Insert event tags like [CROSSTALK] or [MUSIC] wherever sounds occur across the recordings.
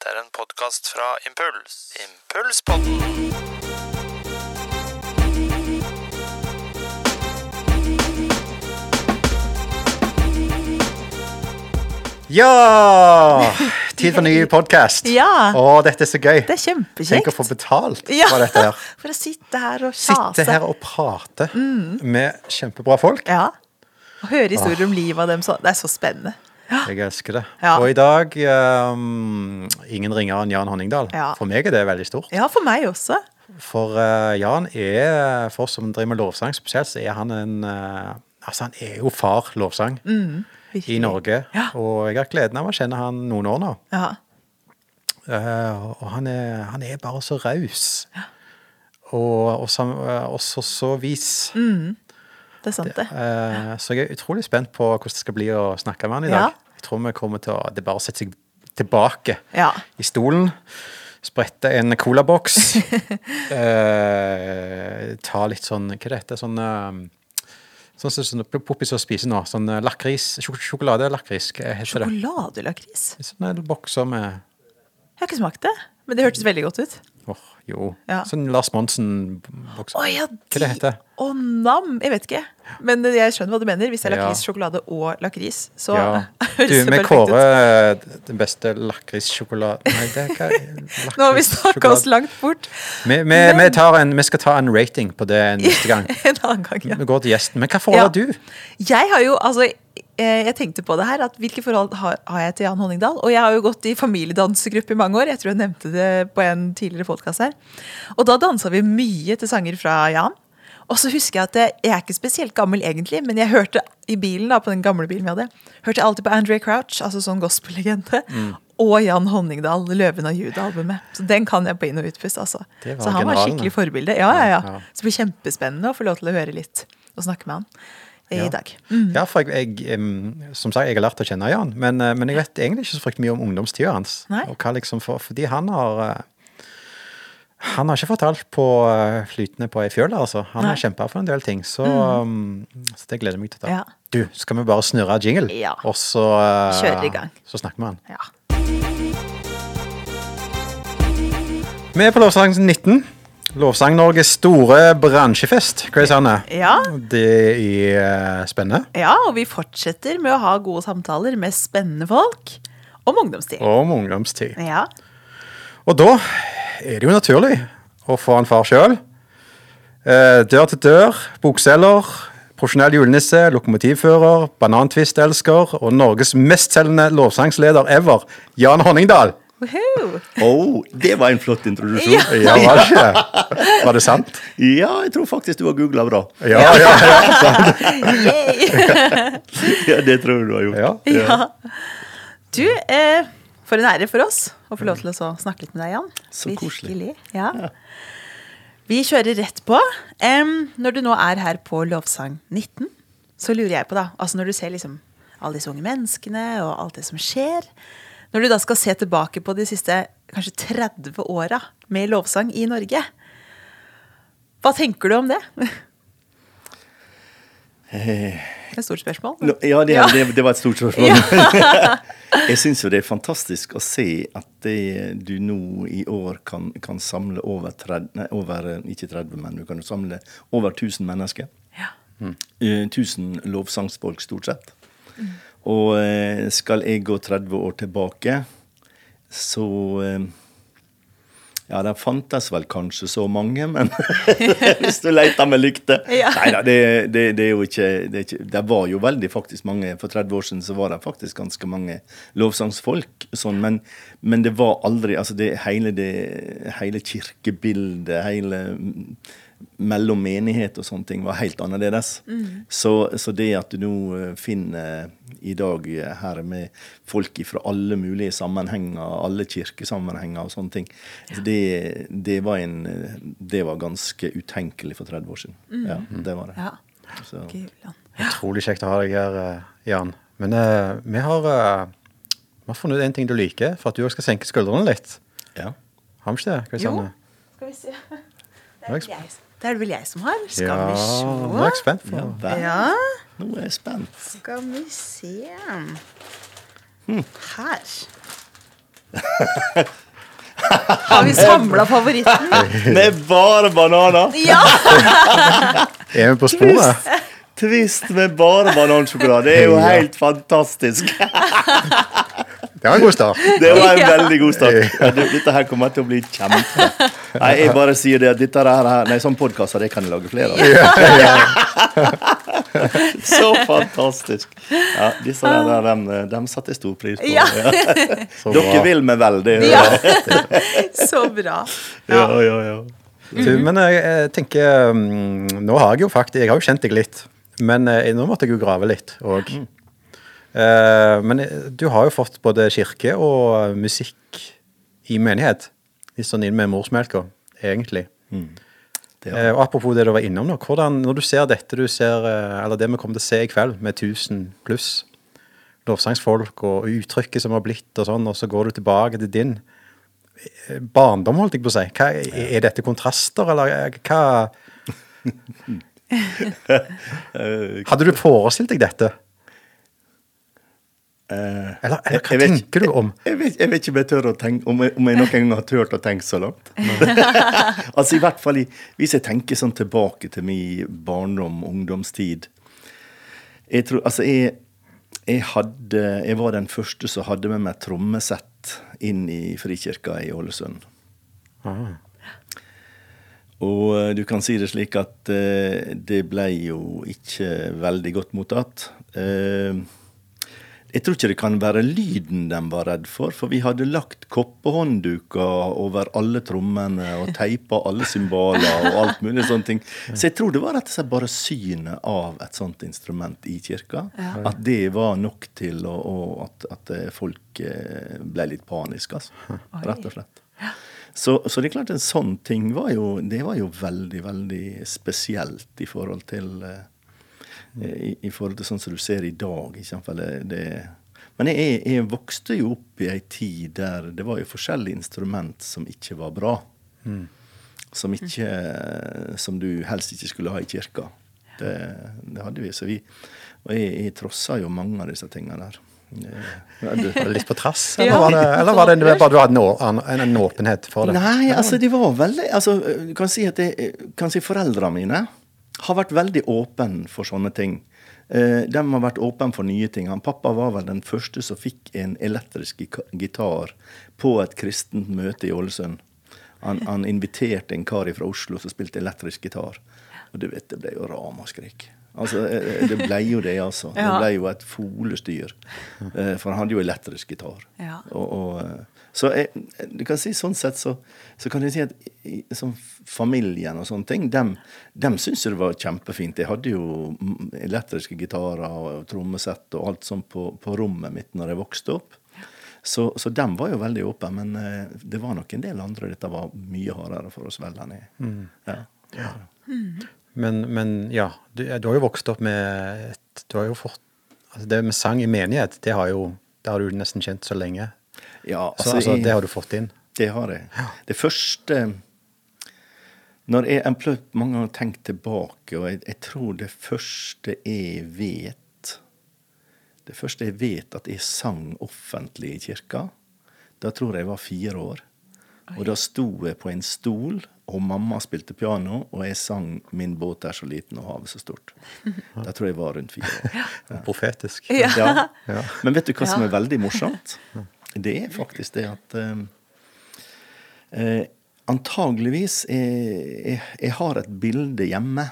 Dette er en podkast fra Impuls. Impulspodden. Ja! Tid for ny podkast. Ja. Å, dette er så gøy. Det er kjempekjekt. Tenk å få betalt Ja, for dette her. [LAUGHS] For å sitte her og kjase. Sitte her og prate med kjempebra folk. Ja. Og høre historier om livet av dem. Så, det er så spennende. Jeg elsker det. Ja. Og i dag um, ingen ringere enn Jan Honningdal. Ja. For meg er det veldig stort. Ja, for meg også. For uh, Jan er, for oss som driver med lovsang spesielt, så er han en uh, Altså, han er jo far lovsang i Norge. Og jeg har gleden av å kjenne han noen år nå. Ja. Eh, og han er, han er bare så raus. Og, og, sam- eh, også så vis. Det er sant, det. Eh, så jeg er utrolig spent på hvordan det skal bli å snakke med han i Ja. dag. Jeg tror vi kommer til å Det bare setter seg tilbake Ja. i stolen. Sprette en colaboks. [LAUGHS] eh, ta litt sånn Hva det dette? Sånn eh, Sånn som sånn, Poppis og spiser nå. Sånn eh, lakris. sjok- Sjokoladelakris. Sjokoladelakris. Sånne bokser med Jeg har ikke smakt det, men det hørtes veldig godt ut. Åh, jo. Ja. Sånn Lars Monsen-bokser. Oh, ja, Hva det heter Å, nam! Jeg vet ikke. Men jeg skjønner hva du mener. Hvis det er Ja. lakris, sjokolade og lakris, så Ja. [LAUGHS] høres Du, det vi perfekt ut. kårer eh, den beste lakrissjokoladen Nei, det er ikke [LAUGHS] Nå har vi snakka oss langt bort. Vi, vi, vi, tar en, vi skal ta en rating på det [LAUGHS] neste gang. En annen gang, ja. Vi går til gjesten. Men hva forholder Ja. du? Jeg har jo, altså jeg tenkte på det her, at hvilke forhold har, jeg til Jan Honningdal? Og jeg har jo gått i familiedansegruppe i mange år. Jeg tror jeg nevnte det på en tidligere podkast her. Og da dansa vi mye til sanger fra Jan. Og så husker jeg at jeg, jeg er ikke spesielt gammel egentlig, men jeg hørte i bilen da, på den gamle bilen vi hadde, hørte alltid på Andre Crouch, altså sånn gospellegende, Mm. og Jan Honningdal, 'Løven av Juda'-albumet. Så den kan jeg på inn- og utpust. altså. Så han var skikkelig forbilde. Ja, ja, ja. Ja. Så det blir kjempespennende å få lov til å høre litt og snakke med han i Ja. dag. Ja, for jeg, jeg, som sagt, jeg har lært å kjenne Jan, men, eh, men jeg vet egentlig ikke så fryktelig mye om ungdomstida hans. Nei. Og hva liksom for, fordi han har eh, Han har ikke fortalt på eh, flytende på ei fjøl, altså. Han har Nei. kjempa for en del ting, så, mm. så det gleder jeg meg til å ta. Ja. Du, skal vi bare snurre jingle, Ja. og så i gang. Så snakker vi med han. Ja. Vi er på lovsangen 19. Lovsang-Norges store bransjefest. Hva Grace Anne. Ja. Det er eh, spennende. ja, og vi fortsetter med å ha gode samtaler med spennende folk om ungdomstid. Om ungdomstid. Ja. Og da er det jo naturlig å få en far sjøl. Dør til dør, bokselger, profesjonell julenisse, lokomotivfører, banantvistelsker og Norges mestselgende lovsangsleder ever, Jan Honningdal. Woohoo! Oh, det var en flott introduksjon. Ja. Ja, var det ikke? Var det sant? Ja, jeg tror faktisk du har googla bra. Ja, ja, ja. Yay! Ja, Det tror jeg du har gjort. ja. ja. Du, eh, for en ære for oss å få lov til å snakke litt med deg, Jan. Så koselig. Ja. Vi kjører rett på. Um, når du nå er her på Lovsang 19, så lurer jeg på, da Altså når du ser liksom alle disse unge menneskene og alt det som skjer Når du da skal se tilbake på de siste kanskje 30 åra med lovsang i Norge, hva tenker du om det? Det er et stort spørsmål. No, Ja, det, Ja. Det, det var et stort spørsmål. [LAUGHS] jeg syns jo det er fantastisk å se at det, du nå i år kan, kan samle over 30, nei, over, eh, ikke 30, men du kan jo samle over 1000 mennesker. Ja. Mm. 1000 lovsangsfolk, stort sett. Og eh, skal jeg gå 30 år tilbake, så eh, Ja, det fantes vel kanskje så mange, men [LAUGHS] hvis du leter med lykte Ja. Nei da, det, det, det er jo ikke det, ikke det var jo veldig faktisk mange For 30 år siden så var det faktisk ganske mange lovsangsfolk, sånn, men, men det var aldri Altså det hele, det, hele kirkebildet, hele mellom menighet og sånne ting var helt annerledes. Så, så det at du nå eh, finner i dag eh, her med folk fra alle mulige sammenhenger, alle kirkesammenhenger og sånne ting, ja. det, det, var en, eh, det var ganske utenkelig for 30 år siden. Ja, det var det. ja. Så, Gulan. Utrolig kjekt å ha deg her, eh, Jan. Men uh, vi, har, uh, vi har funnet ut en ting du liker, for at du også skal senke skuldrene litt. ja. Har vi ikke det? Hva Jo. Skal vi se. Det er ikke jeg, det er det vel jeg som har. Skal Ja, vi nå er jeg se. spent. Ja. Ja, Nå er jeg spent. skal vi se Hmm. Her. Har vi samla favoritten? [LAUGHS] Med bare bananer! Ja! [LAUGHS] Er vi på sporet? Twist med bare banansjokolade. Det er jo helt fantastisk. [LAUGHS] Det var en god start. [LAUGHS] Det var en Ja. veldig god start. Dette her kommer til å bli kjempe. Nei, jeg bare sier det at dette her, nei, sånn podkaster det kan jeg lage flere av. [LAUGHS] Så fantastisk. Ja, disse der, der dem, dem satte jeg stor pris på. Ja. [LAUGHS] Dere vil meg vel, det ja. Så bra. Ja, ja, ja. Du, men jeg, jeg tenker mm, Nå har jeg jo faktisk Jeg har jo kjent deg litt, men eh, nå måtte jeg jo grave litt òg. Men eh, du har jo fått både kirke og musikk i menighet. Litt sånn inn med morsmelka, egentlig. Det Eh, og apropos det du var innom nå. hvordan, Når du ser dette du ser, eh, eller det vi kommer til å se i kveld, med 1000 pluss lovsangsfolk og uttrykket som har blitt, og sånn, og så går du tilbake til din eh, barndom, holdt jeg på å si. Hva, er dette kontraster, eller eh, hva Eh, [LAUGHS] Hadde du forestilt deg dette? Eh, Eller, eller hva jeg vet tenker du om? Jeg vet, jeg vet ikke om jeg tør å tenke om jeg, om jeg noen gang har turt å tenke så langt. [LAUGHS] altså i hvert fall i, Hvis jeg tenker sånn tilbake til min barndom, ungdomstid Jeg tror, altså jeg, jeg hadde Jeg var den første som hadde med meg trommesett inn i Frikirka i Ålesund. Ah. Og eh, du kan si det slik at eh, det ble jo ikke veldig godt mottatt. Eh, jeg tror ikke det kan være lyden de var redd for, for vi hadde lagt koppehåndduker over alle trommene og [LAUGHS] teipa alle cymbaler og alt mulig sånne ting. Så jeg tror det var rett og slett bare synet av et sånt instrument i kirka. At det var nok til å, å, at, at eh, folk eh, ble litt paniske, altså. Rett og slett. Så, så det er klart en sånn ting var jo, det var jo veldig, veldig spesielt i forhold til eh, i, I forhold til sånn som du ser i dag. Det, det, men jeg, jeg vokste jo opp i ei tid der det var jo forskjellige instrument som ikke var bra. Som, ikke, som du helst ikke skulle ha i kirka. Det, det hadde vi. Så vi og jeg, jeg trossa jo mange av disse tingene der. Eh, Var det litt på trass, [LAUGHS] eller var det, eller var det bare du hadde en, en, en åpenhet for det? Nei, altså de var veldig altså, Du kan si at jeg, kan si foreldrene mine har vært veldig åpne for sånne ting. Eh, de har vært åpne for nye ting. Han, pappa var vel den første som fikk en elektrisk gitar på et kristent møte i Ålesund. Han, han inviterte en kar fra Oslo som spilte elektrisk gitar. Og du vet, det ble jo ramaskrik. Altså, eh, det ble jo det, altså. Det ble jo et folestyr. Eh, For han hadde jo elektrisk gitar. Og, og, eh, så jeg, du kan si sånn sett så, så kan du si at sånn familien og sånne ting, dem, dem syntes jo det var kjempefint. Jeg hadde jo mm, elektriske gitarer og trommesett og alt sånt på, på rommet mitt når jeg vokste opp. Så, så dem var jo veldig åpne, men eh, det var nok en del andre dette var mye hardere for oss Mm. Ja. Men, men ja, du, du har jo vokst opp med et, Du har jo fått altså Det med sang i menighet, det har jo det har du nesten kjent så lenge. Ja Så altså, jeg- det har du fått inn. Det har jeg. Det første Når jeg har mange ganger tenkt tilbake, og jeg, jeg tror det første jeg vet Det første jeg vet at jeg sang offentlig i kirka, da tror jeg jeg var fire år. Og da sto jeg på en stol, og mamma spilte piano, og jeg sang 'Min båt er så liten og havet så stort'. [LAUGHS] Da tror jeg jeg var rundt fire år. Profetisk. Ja. Ja. Ja. Men vet du hva som er veldig morsomt? Det er faktisk det at eh, eh, Antageligvis jeg, jeg, jeg har et bilde hjemme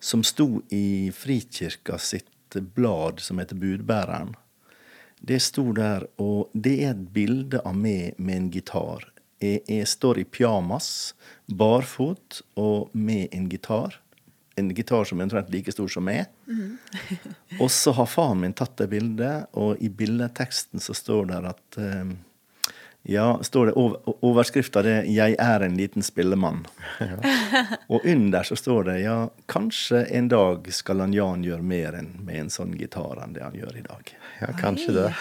som sto i Frikirka sitt blad som heter Budbæreren. Det sto der, og det er et bilde av meg med en gitar. Jeg, jeg står i pyjamas, barfot og med en gitar. En gitar som er omtrent like stor som meg. [LAUGHS] Og så har faren min tatt det bildet, og i bildeteksten så står det at eh, Ja, står det over, overskrifta det 'Jeg er en liten spillemann'. Og under så står det ja, kanskje en dag skal han Jan gjøre mer enn med en sånn gitar enn det han gjør i dag. Ja, kanskje det.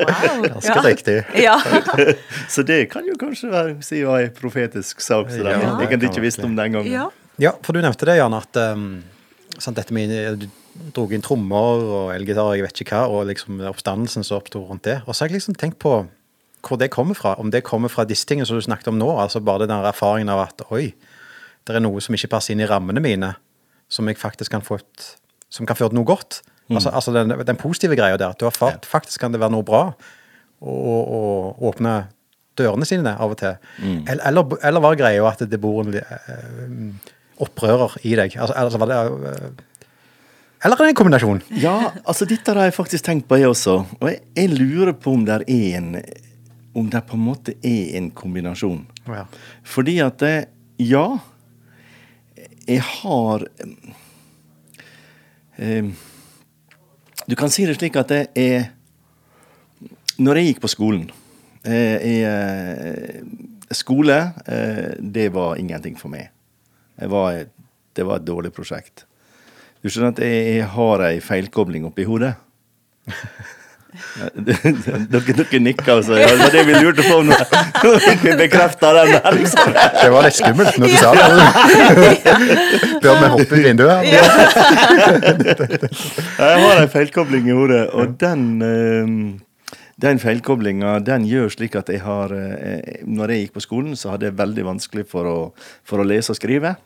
Wow. [LAUGHS] Ganske Ja. riktig. Ja. [LAUGHS] Så det kan jo kanskje være, si var en profetisk sak. Så Ja, det jeg kan kan ikke visst om den gangen. ja. Ja, for du nevnte det, Jan, at um, sant, dette med Du dro inn trommer og elgitar jeg vet ikke hva, og liksom oppstandelsen som oppsto rundt det. Og så har jeg liksom tenkt på hvor det kommer fra. Om det kommer fra disse tingene som du snakket om nå, altså bare den erfaringen av at oi, det er noe som ikke passer inn i rammene mine, som jeg faktisk kan få et, som kan føre til noe godt. Altså, altså den, den positive greia der. at Du har fa Faktisk kan det være noe bra å, åpne dørene sine av og til. Eller, eller, eller var greia at det bor en eh, opprører i deg? Altså, det eh, Eller er en kombinasjon? Ja, altså dette har jeg faktisk tenkt på, jeg også. Og jeg, jeg lurer på om det er en Om det på en måte er en kombinasjon. Ja. Fordi at det, Ja, jeg har eh, Du kan si det slik at det er Når jeg gikk på skolen eh, jeg, eh, Skole, eh, det var ingenting for meg. Jeg var, det var et dårlig prosjekt. Du skjønner at jeg, jeg har ei feilkobling oppi hodet. [LAUGHS] Dere, dere nikker, altså. Det var det vi lurte på nå. Nå [LAUGHS] vi bekrefta den der. liksom. Det var litt skummelt når du sa det. Bør vi hoppe i vinduet? [LAUGHS] Jeg har en feilkobling i hodet, og den eh, den feilkoblinga den gjør slik at jeg har eh, Når jeg gikk på skolen, så hadde jeg veldig vanskelig for å, for å lese og skrive.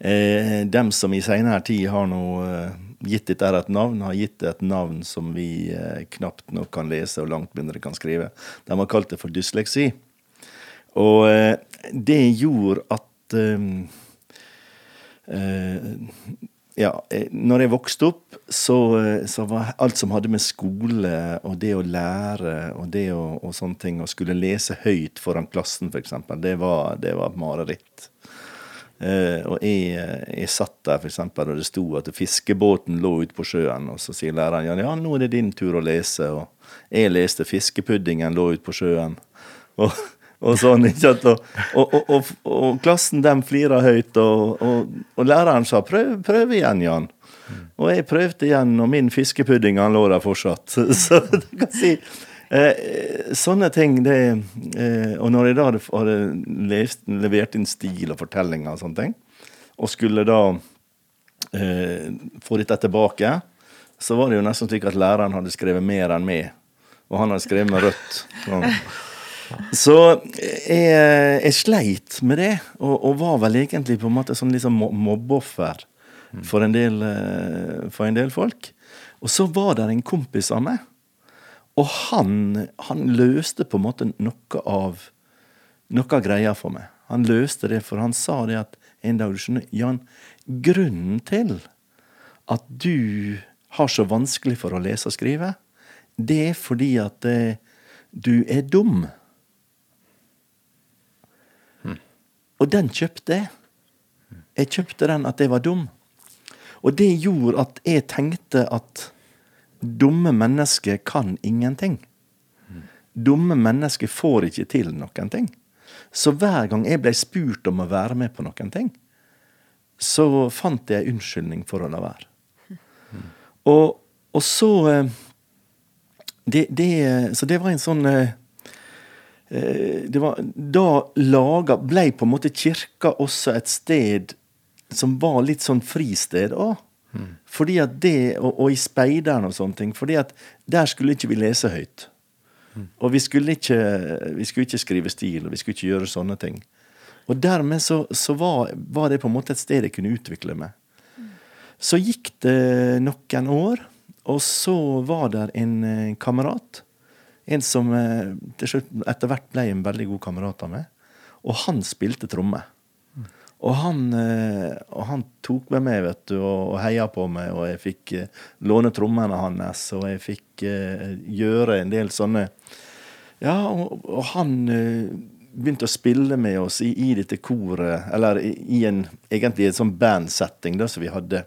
Eh, dem som i seinere tid har nå eh, gitt dette et navn, har gitt det et navn som vi eh, knapt nok kan lese og langt mindre kan skrive. De har kalt det for dysleksi. Og eh, det gjorde at eh, eh, ja, når jeg vokste opp, så, så var alt som hadde med skole og det å lære og det å, og sånne ting, å skulle lese høyt foran klassen f.eks., det det var et mareritt. Eh, og jeg, eh, jeg satt der for eksempel, og det sto at fiskebåten lå ute på sjøen, og så sier læreren ja, ja, nå er det din tur å lese, og jeg leste fiskepuddingen lå ute på sjøen. Og, og sånn, ikke sant? Og, og, og, klassen dem flira høyt, og læreren sa prøv, prøv igjen, Jan. Og jeg prøvde igjen, og min fiskepudding han lå der fortsatt. [LAUGHS] Så du kan si eh, Sånne ting, det eh, Og når jeg da hadde, lest, levert inn stil og fortellinger og sånne ting, og skulle da eh, få dette tilbake, så var det jo nesten slik at læreren hadde skrevet mer enn meg. Og han hadde skrevet med rødt. Sånn. Så jeg, jeg sleit med det, og, og var vel egentlig på en måte sånn liksom mobbeoffer for en, del, eh, for en del folk. Og så var det en kompis av meg, og han, han løste på en måte noe av noe av greia for meg. Han løste det, for han sa det at en dag, du skjønner, Jan, grunnen til at du har så vanskelig for å lese og skrive, det er fordi at eh, du er dum. Og den kjøpte jeg. Jeg kjøpte den at jeg var dum. Og det gjorde at jeg tenkte at dumme mennesker kan ingenting. Dumme mennesker får ikke til noen ting. Så hver gang jeg ble spurt om å være med på noen ting, så fant jeg unnskyldning for å la være. Og, og så eh, det, det, Så det var en sånn eh, eh, det var, Da laga, ble på en måte kirka også et sted som var litt sånn fristed òg. Fordi at det, og, og i speideren og sånne ting, fordi at der skulle ikke vi lese høyt. Og vi skulle ikke, vi skulle ikke skrive stil, og vi skulle ikke gjøre sånne ting. Og dermed så, så var, var det på en måte et sted jeg kunne utvikle meg. Så gikk det noen år, og så var der en eh, kamerat. En som eh, til slutt etter hvert ble en veldig god kamerat av meg. Og han spilte tromme. Og han, eh, og han tok med meg vet du, og, heia på meg, og jeg fikk eh, låne trommene hans, og jeg fikk eh, gjøre en del sånne Ja, og, og han begynte å spille med oss i, i dette koret, eller i, i en egentlig en sånn bandsetting da, som vi hadde.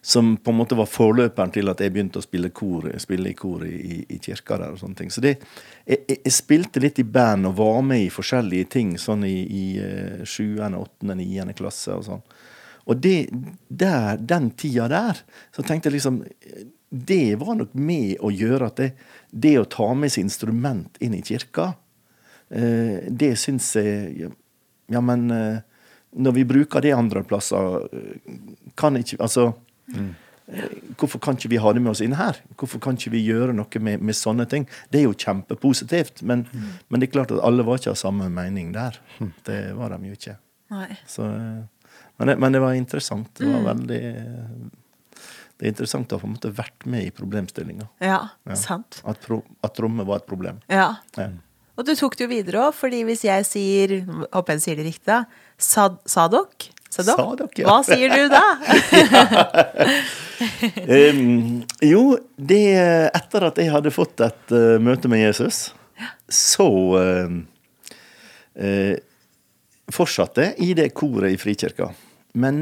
Som på en måte var forløperen til at jeg begynte å spille, kor, spille i kor i, i, kirka der. og sånne ting. Så det, jeg, jeg, spilte litt i band og var med i forskjellige ting sånn i, i eh, sjuende, åttende, niende klasse og sånn. Og det, der, den tida der, så tenkte jeg liksom Det var nok med å gjøre at det, det å ta med seg instrument inn i kirka, eh, det syns jeg ja, men eh, når vi bruker det andre plasser, kan ikke Altså eh, Hvorfor kan ikke vi ha det med oss inn her? Hvorfor kan ikke vi gjøre noe med, med sånne ting? Det er jo kjempepositivt, men, men det er klart at alle var ikke av samme mening der. Det var de jo ikke. Nei. Så, eh, men, det, men det var interessant. Det var veldig Det er interessant å ha på en måte vært med i problemstillinga. Ja, Ja. sant. At, pro, at rommet var et problem. Ja. Ja. Og du tok det jo videre òg, fordi hvis jeg sier Håper jeg sier det riktig, da. Sad, Sadok? Sadok? da. Hva sier du da? [LAUGHS] um, jo, det Etter at jeg hadde fått et uh, møte med Jesus, så uh, uh, fortsatte jeg i det koret i Frikirka. Men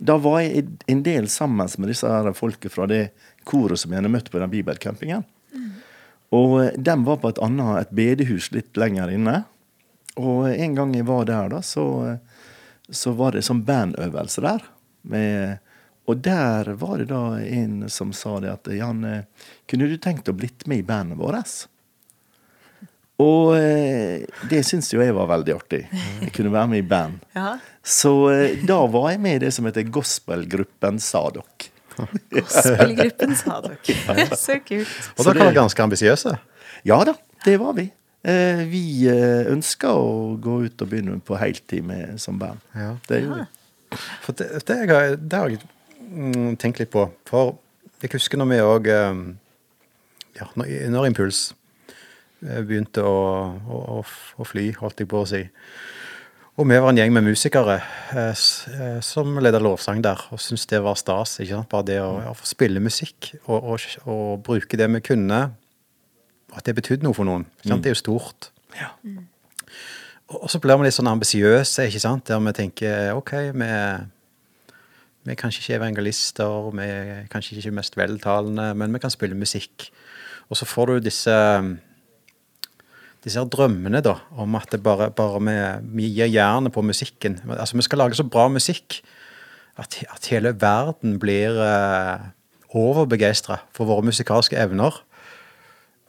da var jeg en del sammen med disse her folket fra det koret som jeg hadde møtt på den bibelcampingen. Og eh, de var på et annet, et bedehus litt lenger inne. Og en gang jeg var der, da, så, så var det sånn bandøvelse der. Med, og der var det da en som sa det at Jan, kunne du tenkt å blitt med i bandet vårt? Og eh, det syns jo jeg var veldig artig. [LAUGHS] Jeg kunne være med i band. Ja. Så eh, da var jeg med i det som heter gospelgruppen Sadok. [LAUGHS] Gospelgruppen Sadok. Så kult. Og da dere var det- ganske ambisiøse. Ja da, det var vi. Eh, vi eh, ønska å gå ut og begynne på heltid med, som band. Ja. Det gjorde vi. For det, det, har jeg- det har jeg mm, tenkt litt på. For jeg husker når vi òg ja, når, når Impuls eh, begynte å, å, å, å fly, holdt jeg på å si. Og vi var en gjeng med musikere eh, eh, som leda lovsang der, og syntes det var stas. ikke sant? Bare det å, å spille musikk og, og, og bruke det vi kunne, at det betydde noe for noen. sant? Det er jo stort. Ja. Og så blir vi litt sånn ambisiøse, ikke sant? der vi tenker OK, vi, vi er kanskje ikke evangelister, vi er kanskje ikke mest veltalende, men vi kan spille musikk. Og så får du disse disse drømmene da, om at det bare, bare vi, vi gir jernet på musikken. Altså, Vi skal lage så bra musikk at, at hele verden blir uh, overbegeistra for våre musikalske evner.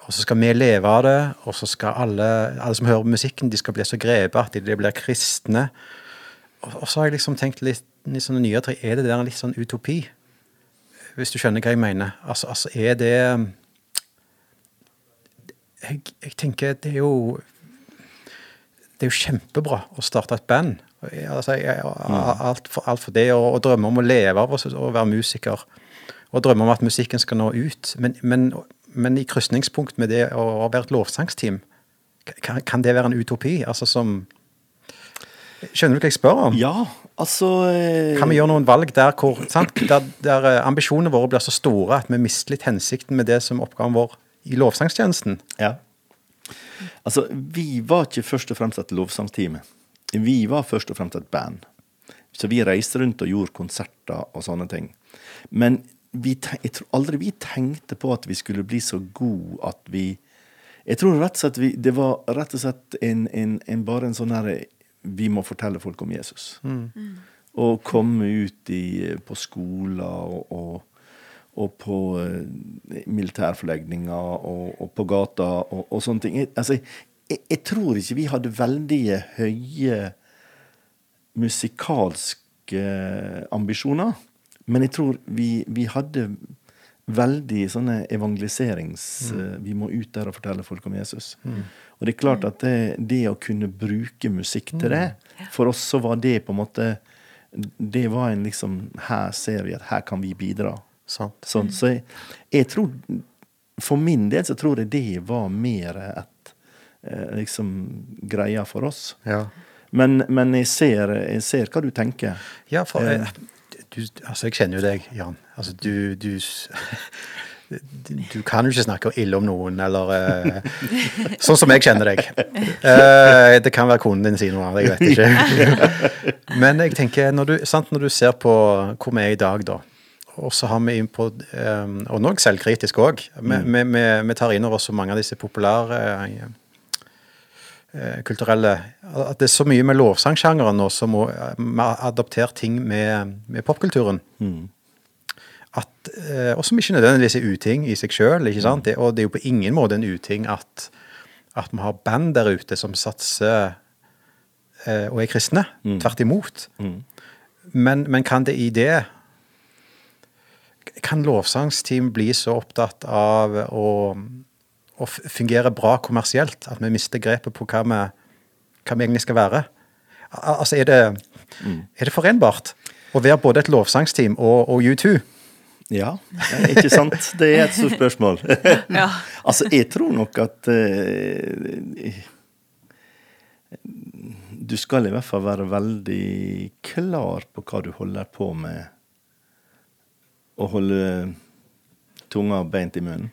Og så skal vi leve av det, og så skal alle, alle som hører musikken, de skal bli så grepet at de, blir kristne. Og, så har jeg liksom tenkt litt, litt sånn nyere er det der en litt sånn utopi? Hvis du skjønner hva jeg mener. Altså, altså er det jeg, jeg tenker det er jo Det er jo kjempebra å starte et band. Altså, jeg, alt, for, alt for det, og, og drømme om å leve av å være musiker. Og drømme om at musikken skal nå ut. Men, men, men i krysningspunkt med det å være et lovsangsteam, kan, kan det være en utopi? Altså som Skjønner du hva jeg spør om? Ja, altså eh, Kan vi gjøre noen valg der, hvor, der, der eh, ambisjonene våre blir så store at vi mister litt hensikten med det som oppgaven vår i lovsangstjenesten? Ja. Altså, vi var ikke først og fremst et lovsangsteam. Vi var først og fremst et band. Så vi reiste rundt og gjorde konserter og sånne ting. Men vi, jeg tror aldri vi tenkte på at vi skulle bli så gode at vi Jeg tror rett og slett vi, det var rett og slett en, en, en, bare en sånn herre Vi må fortelle folk om Jesus. Og komme ut i, på skoler og, og, og på eh, militærforlegninger og, og på gata og, og sånne ting. Altså, jeg, jeg tror ikke vi hadde veldig høye musikalske ambisjoner. Men jeg tror vi, vi hadde veldig sånne evangeliserings... eh, Vi må ut der og fortelle folk om Jesus. Og det er klart at det, det å kunne bruke musikk til det, for oss så var det på en måte Det var en liksom Her ser vi at her kan vi bidra. Sånn, så jeg, jeg tror For min del så tror jeg det var mer et eh, liksom greia for oss. Ja. Men, men jeg, ser, jeg ser hva du tenker. Ja, for Eh. Du, altså jeg kjenner jo deg, Jan. Altså du, du [LAUGHS] du, kan jo ikke snakke ille om noen, eller uh, Sånn som jeg kjenner deg. Uh, det kan være konen din sier noe annet, jeg vet ikke. Men jeg tenker, når du, sant, når du ser på hvor vi er i dag, da, og så har vi inn på um, Og nå er jeg selvkritisk òg. Vi, vi, vi, vi tar inn over oss så mange av disse populære eh, kulturelle At det er så mye med lovsangsjangeren nå som eh, vi har adoptert ting med, med popkulturen. At, eh, og som ikke nødvendigvis er uting i seg sjøl. Det, og det er jo på ingen måte en uting at, at vi har band der ute som satser eh, og er kristne. Tvert imot. Men, men kan det i det kan lovsangsteam bli så opptatt av å, å fungerer bra kommersielt at vi mister grepet på hva vi, hva vi egentlig skal være? Altså, er det, er det forenbart å være både et lovsangsteam og, og U2? Ja, ikke sant? Det er et stort spørsmål. [LAUGHS] Ja. altså, jeg tror nok at uh, Du skal i hvert fall være veldig klar på hva du holder på med. Og holde tunga beint i munnen.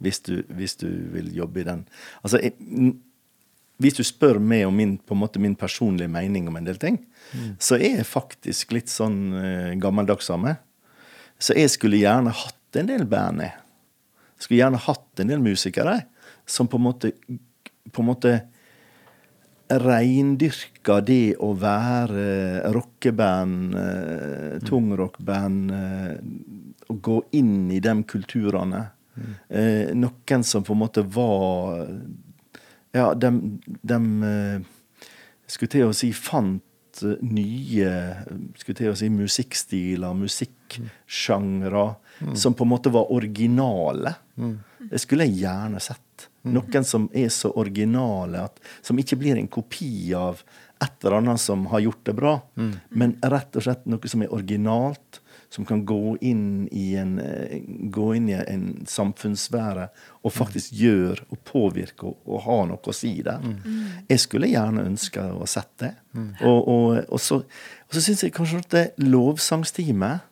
Hvis du, hvis du vil jobbe i den. Altså, jeg, hvis du spør meg om min, måte min personlige mening om en del ting, så er jeg faktisk litt sånn uh, gammeldags av meg. Så jeg skulle gjerne hatt en del band, jeg. Skulle gjerne hatt en del musikere som på en måte, på en måte reindyrka det å være rockeband, eh, tungrockband, eh, å gå inn i de kulturene. Eh, noen som på en måte var Ja, de, de skulle til å si fant eh, nye skulle til å si musikkstiler, musikksjangre, som på en måte var originale. Det skulle jeg gjerne sett. Noen som er så originale, at, som ikke blir en kopi av et eller annet som har gjort det bra, men rett og slett noe som er originalt, som kan gå inn i en, eh, gå inn i en samfunnssfære og faktisk gjøre og påvirke og, og ha noe å si der. Jeg skulle gjerne ønske å ha sett det. Og, og, og så, og så syns jeg kanskje at det lovsangsteamet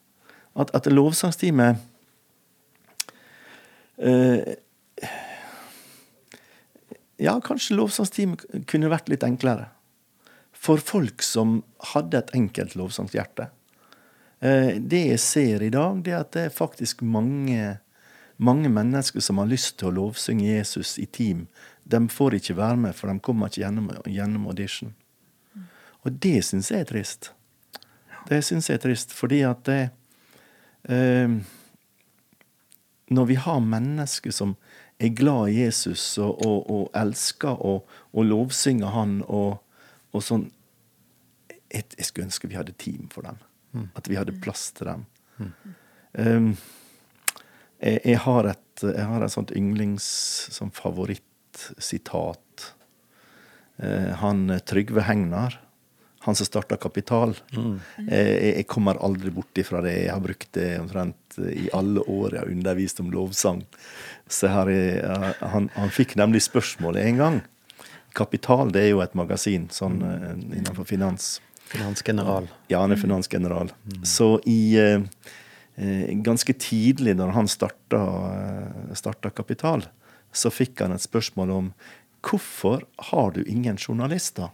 At, at lovsangsteamet eh, Ja, kanskje lovsangsteamet kunne vært litt enklere. For folk som hadde et enkelt lovsangshjerte. Eh, Det jeg ser i dag, det er at det er faktisk mange, mange mennesker som har lyst til å lovsynge Jesus i team. De får ikke være med, for de kommer ikke gjennom, gjennom audition. Og det syns jeg er trist. Det syns jeg er trist, fordi at det eh, Når vi har mennesker som er glad i Jesus og, og, og elsker og, og lovsynger han og, sånn jeg, jeg skulle ønske vi hadde team for dem. At vi hadde plass til dem. Um, jeg, jeg har et jeg har et sånt yndlings sånn favorittsitat. Uh, han Trygve Hegnar, han som starta Kapital. Eh, jeg, jeg kommer aldri bort ifra det. Jeg har brukt det omtrent eh, i alle år jeg har undervist om lovsang. Så her er, han, han fikk nemlig spørsmålet en gang. Kapital det er jo et magasin sånn innenfor finans. Finansgeneral. Ja, han er finansgeneral. Så i eh, eh, Ganske tidlig når han starta, eh, starta Kapital, så fikk han et spørsmål om hvorfor har du ingen journalister?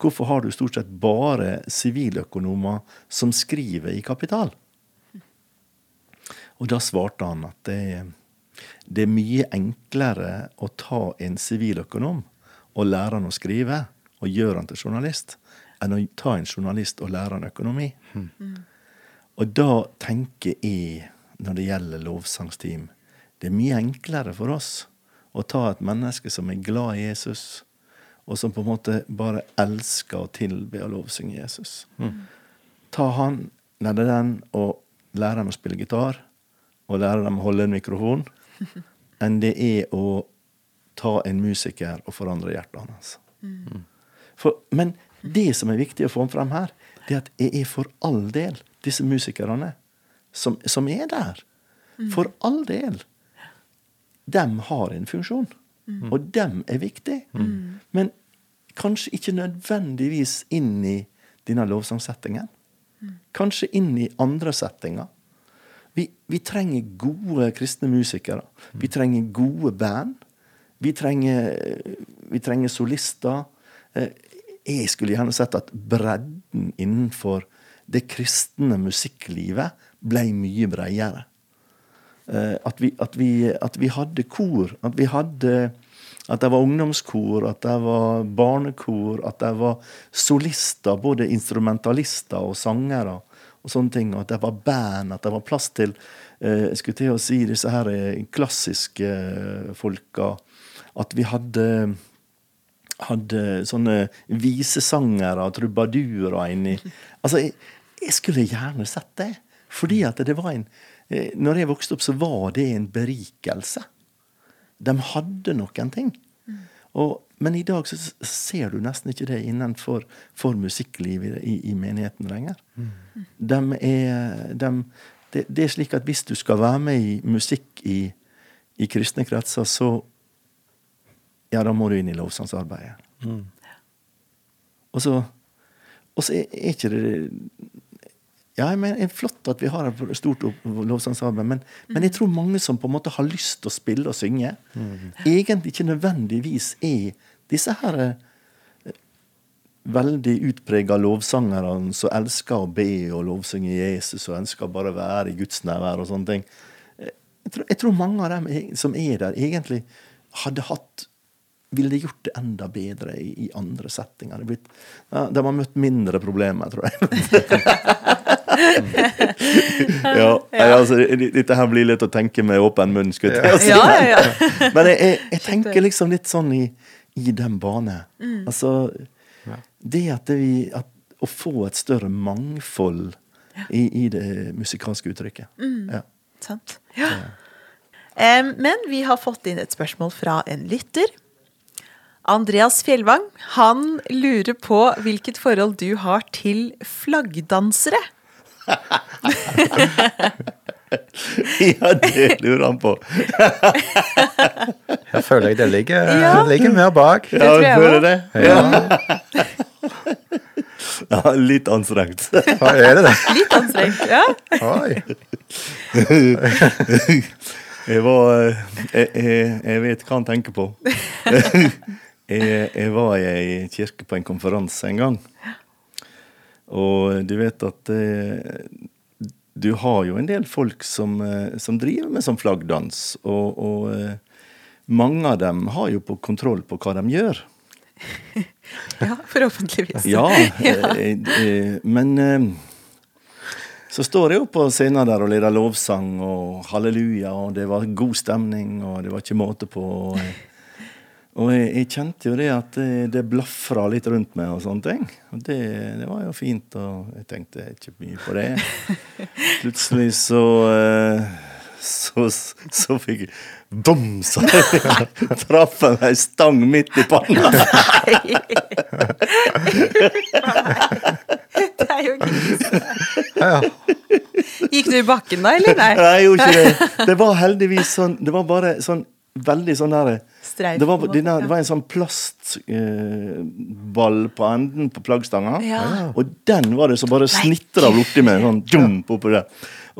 Hvorfor har du stort sett bare siviløkonomer som skriver i Kapital? Og da svarte han at det, det er mye enklere å ta en siviløkonom og lære han å skrive, og gjøre han til journalist, enn å ta en journalist og lære han økonomi. Og da tenker jeg, når det gjelder lovsangsteam, det er mye enklere for oss å ta et menneske som er glad i Jesus, og som på en måte bare elsker å tilbe og lovsynge Jesus. Ta han, eller den, og lære dem å spille gitar, og lære dem å holde en mikrofon, [LAUGHS] enn det er å ta en musiker og forandre hjertet hans. For, men det som er viktig å få frem her, det er at jeg er for all del disse musikerne som, som er der. For all del. Dem har en funksjon, og dem er viktig. Men kanskje ikke nødvendigvis inn i denne lovsangsettingen. Kanskje inn i andre settinger. Vi, vi trenger gode kristne musikere. Vi trenger gode band. Vi trenger, vi trenger solister. Jeg skulle gjerne sett at bredden innenfor det kristne musikklivet ble mye bredere. Eh, At vi, at, vi, at vi hadde kor. At vi hadde at det var ungdomskor, at det var barnekor, at det var solister, både instrumentalister og sangere. og sånne ting, At det var band, at det var plass til eh, jeg skulle til å si disse her eh, klassiske folka. At vi hadde hadde sånne visesangere og trubadurer inni. Altså, jeg, jeg skulle gjerne sett det. Fordi at det var en eh, Når jeg vokste opp, så var det en berikelse. De hadde noen ting. Og, men i dag så ser du nesten ikke det innenfor for musikklivet i, i menigheten lenger. De er, de, det, det er slik at hvis du skal være med i musikk i, i kristne kretser, så Ja, da må du inn i lovsangsarbeidet. Og så, og så er, er ikke det ja, jeg mener, det er flott at vi har et stort lovsangsarbeid, men, men jeg tror mange som på en måte har lyst til å spille og synge, egentlig ikke nødvendigvis er disse her eh, veldig utprega lovsangerne som elsker å be og lovsynge Jesus og ønsker bare å være i Guds nærvær og sånne ting. Eh, Jeg tror, jeg tror mange av dem som er der, egentlig hadde hatt ville gjort det enda bedre i, i andre settinger. Det blitt, ja, de har møtt mindre problemer, tror jeg. [LAUGHS] ja, altså, dette her blir litt å tenke med åpen munn, skulle jeg si. Ja, ja, ja. [LAUGHS] Men jeg, jeg, jeg tenker liksom litt sånn i, i den bane. Altså Det at, vi, at å få et større mangfold i, i det musikalske uttrykket. Ja. Sant? Ja. Um, men vi har fått inn et spørsmål fra en lytter. Andreas Fjellvang han lurer på hvilket forhold du har til flaggdansere. [LAUGHS] ja, det lurer han på. jeg føler jeg det ligger, Ja. ligger mer bak. Ja, jeg føler det? Ja. [LAUGHS] ja, litt anstrengt. Hva er det det? Litt anstrengt. Ja. Oi. [LAUGHS] Jeg var eh, jeg, jeg, jeg vet hva han tenker på. Jeg, jeg var i ei kirke på en konferanse en gang. Og du vet at eh, du har jo en del folk som, eh, som driver med sånn flaggdans. Og, og eh, mange av dem har jo på kontroll på hva de gjør. [LAUGHS] ja, forhåpentligvis. [LAUGHS] Ja, eh, eh, men så står jeg jo på scenen der og leder lovsang og halleluja, og det var god stemning, og det var ikke måte på. Og, og jeg, jeg kjente jo det at det, det blafra litt rundt meg og sånne ting. Og det, det var jo fint, og jeg tenkte ikke mye på det. [LAUGHS] Plutselig så eh, så, så fikk jeg Bom! Så [LAUGHS] traff jeg meg stang midt i panna. Det er jo grisete. Ja. Gikk du i bakken da, eller? Nei. Nei, jeg gjorde ikke det. Det var heldigvis sånn Det var bare sånn veldig sånn der Streif, det var, denne, ja. det var en sånn plastball eh, på enden på plaggstanga. Ja. Og den var det som bare snitra borti meg. Sånn jump oppi der.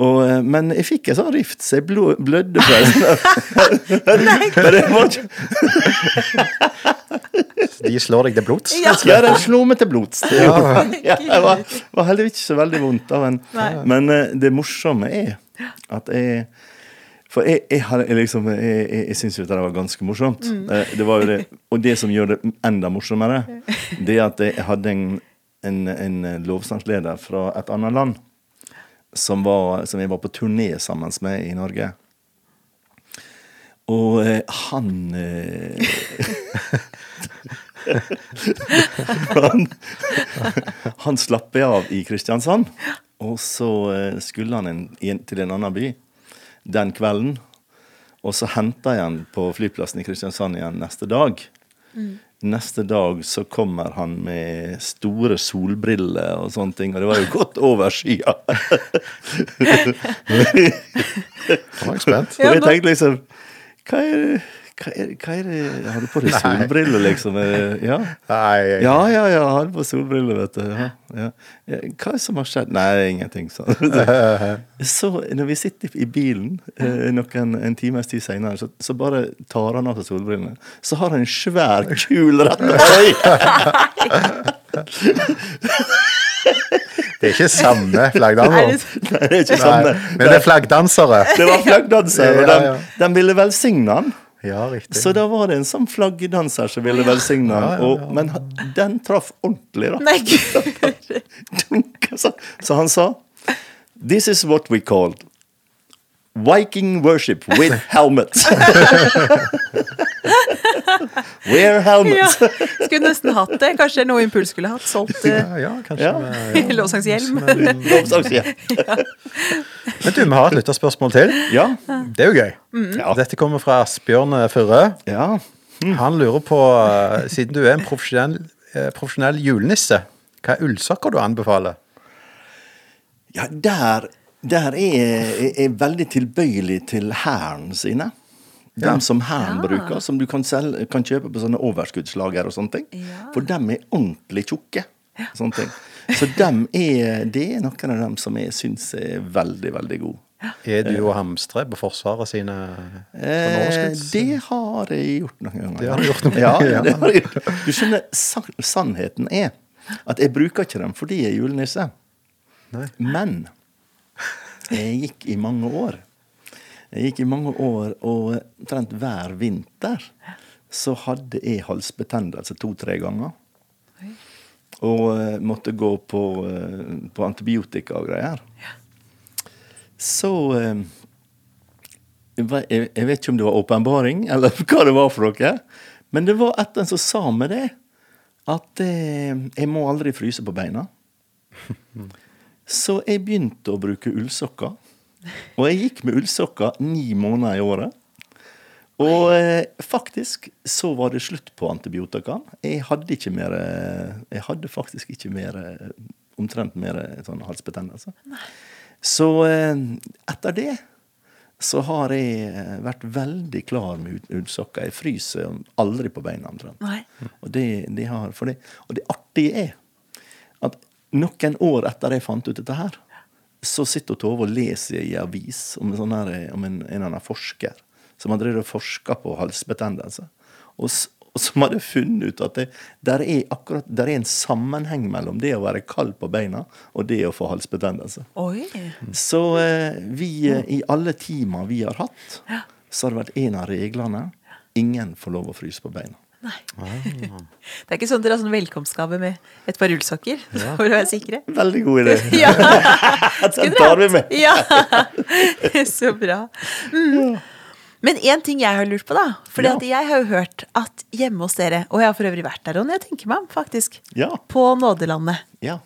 Og, eh, men jeg fikk en sånn rift, så jeg blø, blødde fra den. De slår deg til blods. Ja. Ja, de slo meg til blods. Det Ja. Ja, var, var heldigvis ikke så veldig vondt. Men men eh, det morsomme er at jeg For jeg, jeg, jeg, liksom, jeg, jeg, syns jo at det var ganske morsomt. Eh, Det var det, og det som gjør det enda morsommere, det er at jeg hadde en, en, en lovsangsleder fra et annet land som, var, som jeg var på turné sammen med i Norge. Og eh, han eh, [LAUGHS] han, han slapp jeg av i Kristiansand. Og så eh, skulle han en, til en annen by den kvelden. Og så henta jeg han på flyplassen i Kristiansand igjen neste dag. Neste dag så kommer han med store solbriller og sånne ting, og det var jo godt over skya. Nå er jeg spent. Og jeg tenkte liksom Hva er det hva er, hva er det Har du på deg [LAUGHS] solbriller, liksom? Ja. Nei, Ja, ja, ja, Har du på solbriller, vet du. Ja, ja. Hva er det som har skjedd? Nei, ingenting. Så, [LAUGHS] så når vi sitter i bilen eh, noen, en times tid senere, så, så bare tar han av seg solbrillene. Så har han en svær kul rett over øyet! Det er ikke samme Er flaggdanser. Nei, det er ikke samme. men det er flaggdansere. Det var flaggdansere, og [LAUGHS] de, de ville velsigne han. Ja, riktig. Så da var det en sånn flaggdanser som ville velsigne. Ja, ja, ja. Men den traff ordentlig, da. Nei, [LAUGHS] gud. [LAUGHS] Så han sa This is what we called Viking worship with [LAUGHS] helmet. [LAUGHS] Wear Ja, helmet. skulle nesten hatt det. Kanskje noe Impuls skulle hatt. Solgt Ja, ja, kanskje. Ja. [LAUGHS] lovsangshjelm. ja. Men, du, vi har et lytterspørsmål til. Ja. Det er jo gøy. Ja. Dette kommer fra Asbjørn Furre. ja. Han lurer på, eh, siden du er en profesjonell, eh, profesjonell julenisse, hva er ullsokker du anbefaler? Ja, der, der er jeg er veldig tilbøyelig til hæren sine. De Ja. som hæren Ja. bruker, som du kan, selge, kan kjøpe på sånne overskuddslager og sånne ting. Ja. For dem er ordentlig tjukke. Sånne ting. Så dem er, det er noen av dem som jeg syns er veldig, veldig gode. Er du å hamstre på Forsvaret sine Eh, overskudds... det har jeg gjort noen ganger. Det har du gjort noen ja, ganger, ja. det har jeg gjort. Du skjønner, san sannheten er at jeg bruker ikke dem fordi jeg er julenisse. Nei. Men jeg gikk i mange år. Jeg gikk i mange år, og omtrent hver vinter så hadde jeg halsbetennelse to-tre ganger. Og eh, måtte gå på, eh, på antibiotika og greier. Så eh, jeg, ve- jeg jeg vet ikke om det var åpenbaring, [LAUGHS] eller hva det var for noe. Men det var et en som sa med det. At jeg må aldri fryse på beina. [LAUGHS] Så jeg begynte å bruke ullsokker. Og jeg gikk med ullsokker ni måneder i året. Og eh, faktisk så var det slutt på antibiotika. Jeg hadde ikke mer eh, Jeg hadde faktisk ikke mer eh, Omtrent mer eh, sånn halsbetennelse. Så eh, etter det så har jeg vært veldig klar med ullsokker. Jeg fryser aldri på beina omtrent. Og det, det har, det, og det artige er noen år etter jeg fant ut dette her, så sitter Tove og leser i avis om, en, sånn her, om en, en annen forsker som har drevet og forska på halsbetennelse. Og, og som hadde funnet ut at det der er, akkurat, der er en sammenheng mellom det å være kald på beina og det å få halsbetennelse. Oi. Så eh, vi, eh, i alle timer vi har hatt, så har det vært en av reglene ingen får lov å fryse på beina. Det er ikke sånn dere har sånn velkomstgave med et par rullsokker [LAUGHS] for å være sikre? Veldig god idé. [LAUGHS] Ja, [LAUGHS] Den tar vi med. ja. Så bra. Mm. Men én ting jeg har lurt på, da. For Ja. jeg har jo hørt at hjemme hos dere, og jeg har for øvrig vært der, og jeg tenker meg om, faktisk, Ja. på Nådelandet. Ja.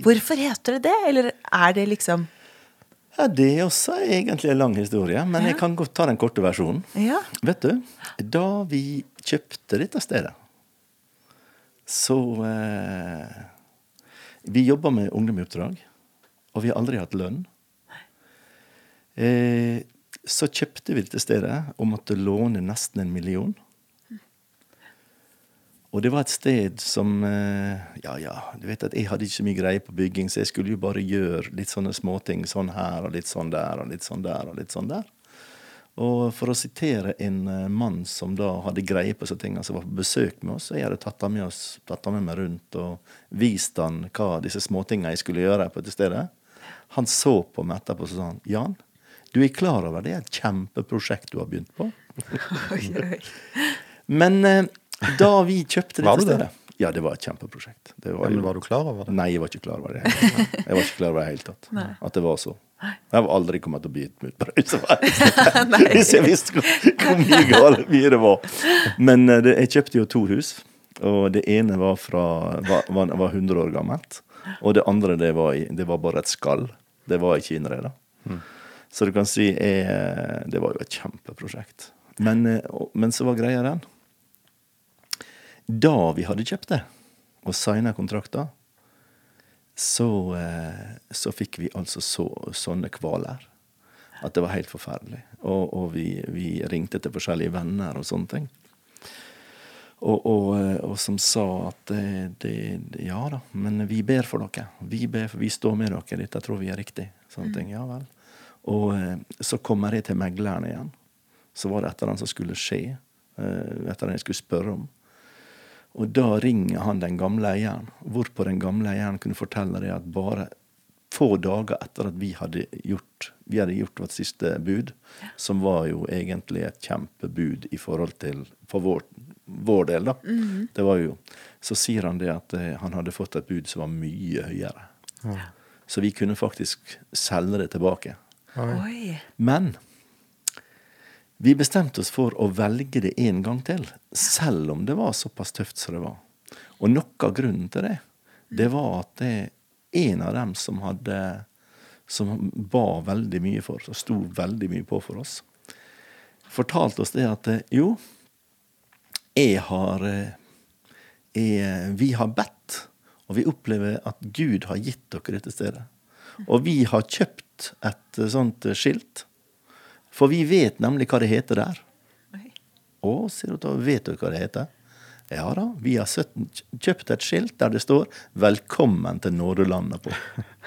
Hvorfor heter det det, eller er det liksom ja, det er også egentlig en lang historie, men jeg kan godt ta den korte versjonen. Ja. Vet du, da vi kjøpte dette stedet, så eh, Vi jobba med ungdom i oppdrag, og vi har aldri hatt lønn. Eh, så kjøpte vi dette stedet og måtte låne nesten en million. Og det var et sted som eh, Ja, ja, du vet at jeg hadde ikke så mye greie på bygging, så jeg skulle jo bare gjøre litt sånne småting sånn her og litt sånn der og litt sånn der og litt sånn der. Og for å sitere en eh, mann som da hadde greie på disse tingene, som var på besøk med oss, og jeg hadde tatt han med, oss, tatt han med meg rundt og vist han hva disse småtingene jeg skulle gjøre på dette stedet. Han så på meg etterpå og sa han, Jan, du er klar over det er et kjempeprosjekt du har begynt på? [LAUGHS] Men eh, da vi kjøpte dette det? stedet Ja, det var et kjempeprosjekt. Det Ja, men var du klar over det? Nei, jeg var ikke klar over det. Jeg var ikke klar over det helt tatt. Nei. At det var så. Jeg har aldri kommet til å bli et mutbrød. [LAUGHS] [LAUGHS] Hvis jeg visste hvor, hvor mye galt mye det var. Men eh, det, jeg kjøpte jo to hus. Og det ene var, fra, var, var, var 100 år gammelt. Og det andre det var, det var bare et skall. Det var ikke innreda. Så du kan si jeg, Det var jo et kjempeprosjekt. Men, eh, men så var greia den Da vi hadde kjøpt det, og signa kontrakter, så, eh, så fikk vi altså så, sånne kvaler. At det var helt forferdelig. Og, og vi, vi ringte til forskjellige venner og sånne ting. Og, og, eh, og som sa at det, det, Ja da, men vi ber for dere. Vi, ber, vi står med dere. Dette tror vi er riktig. Sånne ting. Ja vel. Og eh, så kommer jeg til megleren igjen. Så var det et eller annet som skulle skje. Et eller annet jeg skulle spørre om. Og da ringer han den gamle eieren, hvorpå den gamle eieren kunne fortelle det at bare få dager etter at vi hadde gjort, vi hadde gjort vårt siste bud, som var jo egentlig et kjempebud i forhold til for vår, vår del, da. Det var jo, Så sier han det at eh, han hadde fått et bud som var mye høyere. Så vi kunne faktisk selge det tilbake. Oi. Men Vi bestemte oss for å velge det en gang til, selv om det var såpass tøft som det var. Og noe av grunnen til det, det var at det en av dem som hadde som ba veldig mye for oss, og sto veldig mye på for oss, fortalte oss det at jo, jeg har jeg, Vi har bedt, og vi opplever at Gud har gitt dere dette stedet. Og vi har kjøpt et sånt skilt, for vi vet nemlig hva det heter der. Å, sier hun da, vet du hva det heter? Ja da, vi har kjøpt et skilt der det står 'Velkommen til Nådelandet' på.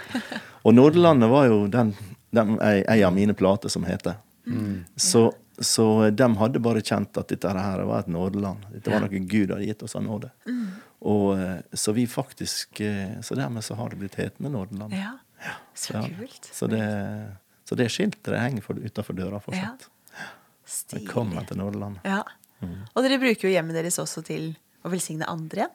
[LAUGHS] Og Nådelandet var jo den, den, ei, av mine plater som heter. Så, så de hadde bare kjent at dette her var et nådeland. Dette var noe Gud hadde gitt oss av nåde. Og, eh, så vi faktisk eh, Så dermed så har det blitt hetende Nådeland. Ja. Så Ja, kult. Så det, så det skiltet det henger for, utafor døra Ja. fortsatt. Stilig. Velkommen til Nordland. Ja. Og dere bruker jo hjemmet deres også til å velsigne andre.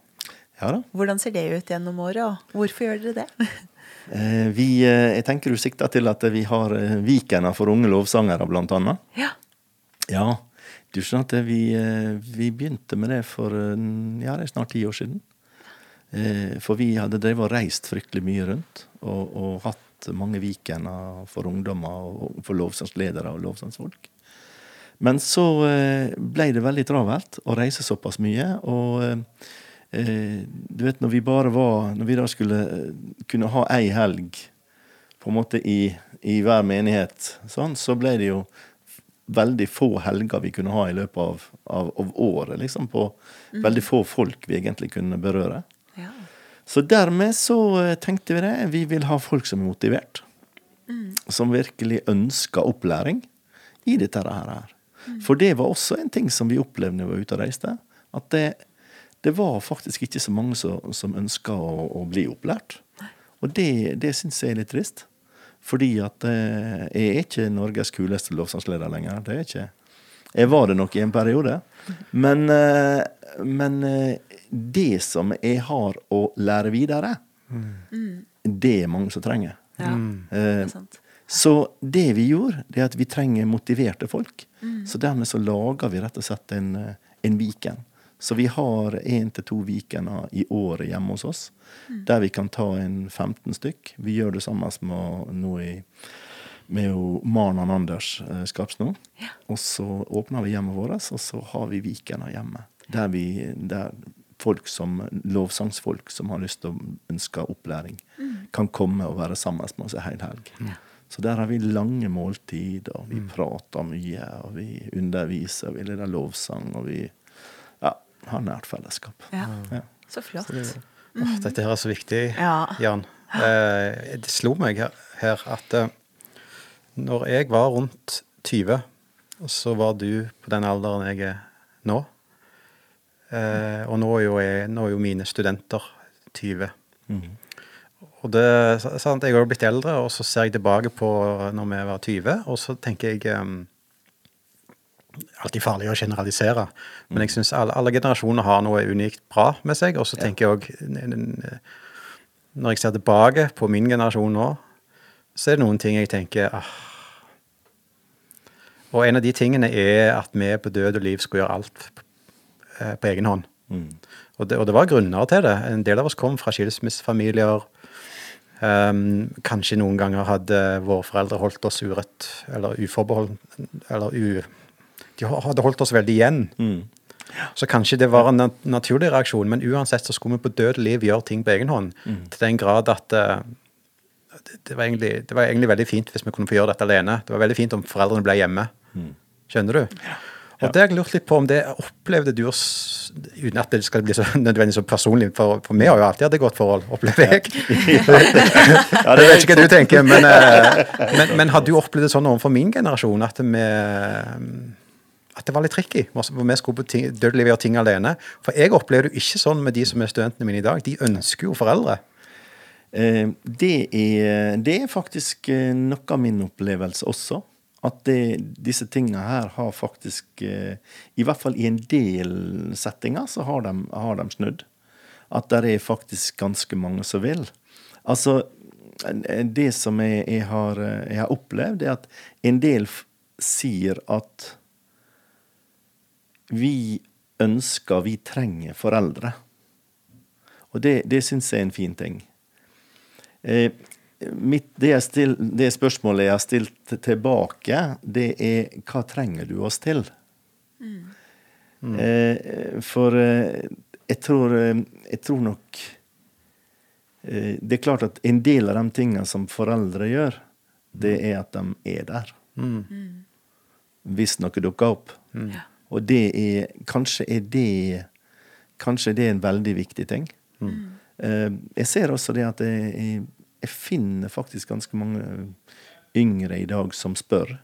Ja da. Hvordan ser det ut gjennom året, og hvorfor gjør dere det? [LAUGHS] Eh, vi, eh, jeg tenker du sikter til at vi har eh, for unge lovsangere, blant annet. Ja. Ja. Du skjønner at vi, vi begynte med det for ja, det er snart ti år siden. For vi hadde drevet og reist fryktelig mye rundt, og, og hatt mange Vikener for ungdommer og for lovsangsledere og lovsangsfolk. Men så eh, ble det veldig travelt å reise såpass mye. Og eh, du vet når vi bare var Når vi da skulle eh, kunne ha ei helg på en måte i, i hver menighet, sånn, så ble det jo veldig få helger vi kunne ha i løpet av, av, av året. liksom På veldig få folk vi egentlig kunne berøre. Så dermed så eh, tenkte vi det. Vi vil ha folk som er motivert. Som virkelig ønsker opplæring i dette her. For det var også en ting som vi opplevde når vi var ute og reiste. At det, det var faktisk ikke så mange som, som ønska å, å bli opplært. Og det, det syns jeg er litt trist. Fordi at eh, jeg er ikke Norges kuleste lovsangsleder lenger. Det er ikke. Jeg var det nok i en periode. Men, eh, men eh, det som jeg har å lære videre, det er mange som trenger. ja. Det Eh, så det vi gjorde, det er at vi trenger motiverte folk. Så dermed så lager vi rett og slett en, en Viken. Så vi har én til to Vikener i året hjemme hos oss, der vi kan ta en 15 stykk. Vi gjør det sammen med nå i med jo Maren Anders eh, Skapsno. Og så åpner vi hjemmet vårt, og så har vi Vikener hjemme. Der, vi, der folk som, lovsangsfolk som har lyst til å ønske opplæring, kan komme og være sammen med oss en hel helg. Så der har vi lange måltid, og vi prater mye, og vi underviser, og vi leder lovsang, og vi ja, har nært fellesskap. Ja. Ja. Så flott. å, dette her er så viktig, Ja. Jan. Eh, det slo meg her, her at eh, når jeg var rundt 20, så var du på den alderen jeg er nå. Eh, og nå er, jo jeg, nå er jo mine studenter 20. Og det, sant, Jeg har blitt eldre, og så ser jeg tilbake på når vi var 20, og så tenker jeg um, Alltid farlig å generalisere, men jeg syns alle, alle generasjoner har noe unikt bra med seg. Og så tenker jeg òg Når jeg ser tilbake på min generasjon nå, så er det noen ting jeg tenker ah. Og en av de tingene er at vi på død og liv skulle gjøre alt eh, på egen hånd. Og, det, og det var grunner til det. En del av oss kom fra skilsmissefamilier. Um, kanskje noen ganger hadde våre foreldre holdt oss urett, eller uforbeholdt. Eller u, de hadde holdt oss veldig igjen. Så kanskje det var en nat naturlig reaksjon, men uansett så skulle vi på død og liv gjøre ting på egen hånd. Til den grad at uh, det, det, var egentlig, det var egentlig veldig fint hvis vi kunne få gjøre dette alene. Det var veldig fint om foreldrene ble hjemme. Skjønner du? Og det har jeg lurt litt på om det opplevde du også, Uten at det skal bli så [LAUGHS] nødvendig så personlig, for, for vi har jo alltid hatt et godt forhold, opplever jeg. [LAUGHS] jeg vet ikke hva du tenker, men, eh, men, men har du opplevd det sånn overfor min generasjon at vi at det var litt tricky, hvor vi skulle på ting, død levere ting alene. For jeg opplever det jo ikke sånn med de som er studentene mine i dag. De ønsker jo foreldre. Eh, det, er, det er faktisk eh, noe av min opplevelse også. At det, disse tingene her har faktisk eh, I hvert fall i en del settinger så har de, har de snudd. At det er faktisk ganske mange som vil. Altså, det som jeg, jeg, har, eh, jeg har opplevd, er at en del sier at vi ønsker, vi trenger foreldre. Og det, det syns jeg er en fin ting. Eh, mitt, det, jeg still, det spørsmålet jeg har stilt tilbake, det er hva trenger du oss til? Eh, for eh, jeg, tror, eh, jeg tror nok eh, Det er klart at en del av de tingene som foreldre gjør, det er at de er der. Hvis noe dukker opp. Og det er Kanskje er det Kanskje det er en veldig viktig ting. Eh, jeg ser også det at jeg, jeg, jeg finner faktisk ganske mange yngre i dag som spør.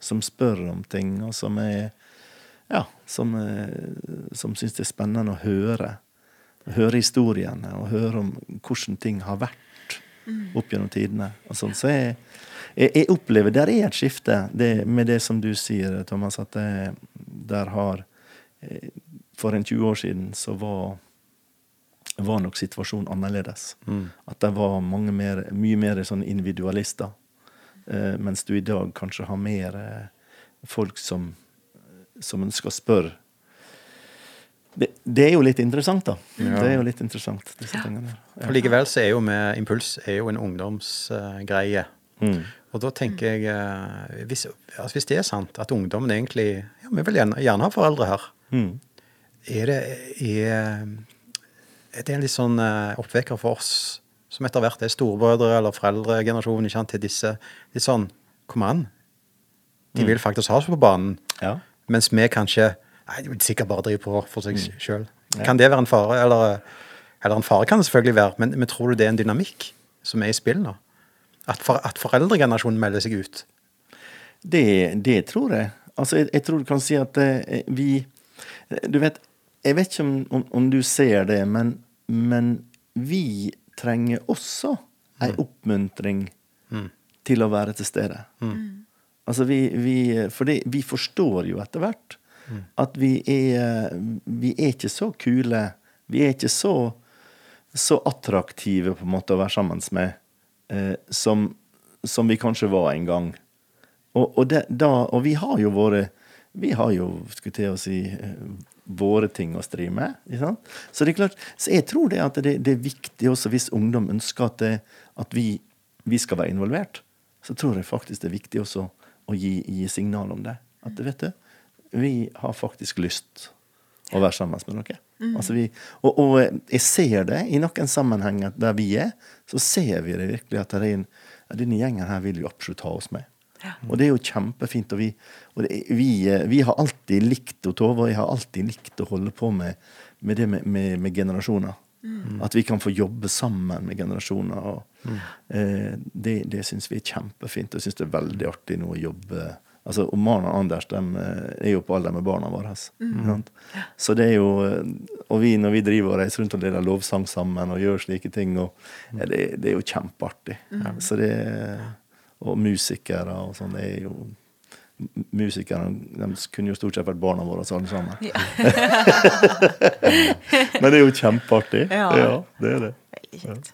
Som spør om ting, og som er ja, som, eh, som syns det er spennende å høre. Høre historiene og høre om hvordan ting har vært opp gjennom tidene. Og sånn. Så jeg, jeg, jeg opplever der er et skifte det, med det som du sier, Thomas, at det, der har eh, For en 20 år siden så var var nok situasjonen annerledes. At det var mange mer, mye mer sånn individualister. Eh, mens du i dag kanskje har mer eh, folk som, som ønsker å spørre. Det, det er jo litt interessant, da. Det er jo litt interessant, disse tingene. der. For likevel så er jo med Impuls er jo en ungdomsgreie. Mm. Og da tenker jeg uh, hvis, altså hvis det er sant at ungdommen egentlig ja, Vi vil gjerne, gjerne ha foreldre her. Mm. Er det, er, er det en litt sånn eh, oppvekker for oss som etter hvert er storebrødre eller foreldregenerasjonen ikke sant, til disse litt sånn Kom an. De vil faktisk ha oss på banen. Ja. Mens vi kanskje Nei, de sikkert bare drive på for seg sjøl. Kan det være en fare? Eller, eller en fare kan det selvfølgelig være, men, men tror du det er en dynamikk som er i spill nå? At, for, at foreldregenerasjonen melder seg ut? Det, det tror jeg. Altså, jeg, jeg tror du kan si at eh, vi Du vet, jeg vet ikke om, om, om du ser det, men, men vi trenger også ei oppmuntring til å være til stede. Altså, vi, vi For vi forstår jo etter hvert at vi er Vi er ikke så kule. Vi er ikke så, så attraktive på en måte å være sammen med eh, som, som vi kanskje var en gang. Og, og, det, da, og vi har jo våre Vi har jo, skulle til å si, eh, våre ting å stri med. Så det er klart, så jeg tror det at det, det er viktig også hvis ungdom ønsker at, det, at vi, vi skal være involvert. Så tror jeg faktisk det er viktig også å gi, gi signal om det. At vet du, vi har faktisk lyst å være sammen med noen. Altså vi, og, og jeg ser det i noen sammenhenger der vi er, så ser vi det virkelig at det er en, denne gjengen her vil vi absolutt ha oss med. Og det er jo kjempefint. Og vi, og det, vi, vi har alltid likt å Tove, og jeg har alltid likt å holde på med, med det med, med, med generasjoner. At vi kan få jobbe sammen med generasjoner. Og, eh, det det syns vi er kjempefint. Og jeg syns det er veldig artig nå å jobbe Altså, og Marna og Anders de eh, er jo på alder med barna våre. Mm. Så det er jo, eh, Og vi når vi driver og reiser rundt og deler lovsang sammen og gjør slike ting, og, ja, det, det er jo kjempeartig. Så det, og musikere og sånn, er jo Musikere de kunne jo stort sett vært barna våre alle sammen. [LAUGHS] Men det er jo kjempeartig. Ja. ja det er det. Veldig kjekt.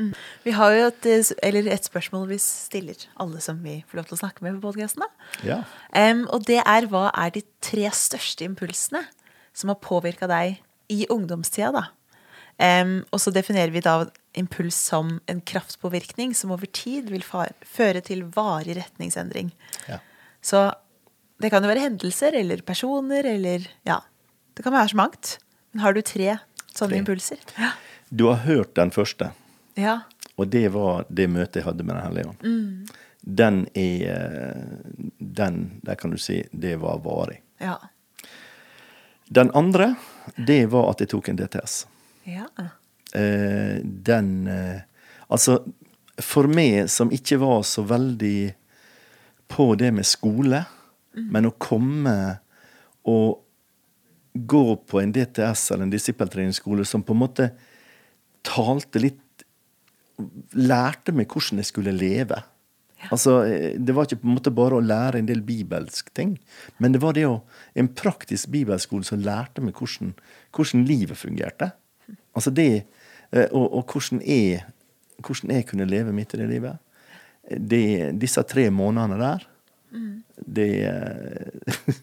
Mm. Vi har jo et, eller et spørsmål vi stiller alle som vi får lov til å snakke med på podkasten. Ja. Um, og det er hva er de tre største impulsene som har påvirka deg i ungdomstida, da? Um, og så definerer vi da impuls som en kraftpåvirkning som over tid vil føre til varig retningsendring. Ja. Så det kan jo være hendelser eller personer eller Ja, det kan være så mangt. Men har du tre sånne Tre. impulser? Ja. Du har hørt den første. ja. Og det var det møtet jeg hadde med Den hellige ånd. Den er Den, der kan du si, det var varig. Ja. Den andre, det var at jeg tok en DTS. Ja. Eh, den eh, Altså, for meg som ikke var så veldig på det med skole, men å komme og gå på en DTS eller en disippeltreningsskole som på en måte talte litt Lærte meg hvordan jeg skulle leve. Altså, eh, Det var ikke på en måte bare å lære en del bibelsk ting, men det var det å, en praktisk bibelskole som lærte meg hvordan, hvordan livet fungerte. Altså det, eh, og, og hvordan, jeg, hvordan jeg kunne leve midt i det livet. Det, disse tre månedene der, det, eh, [LAUGHS]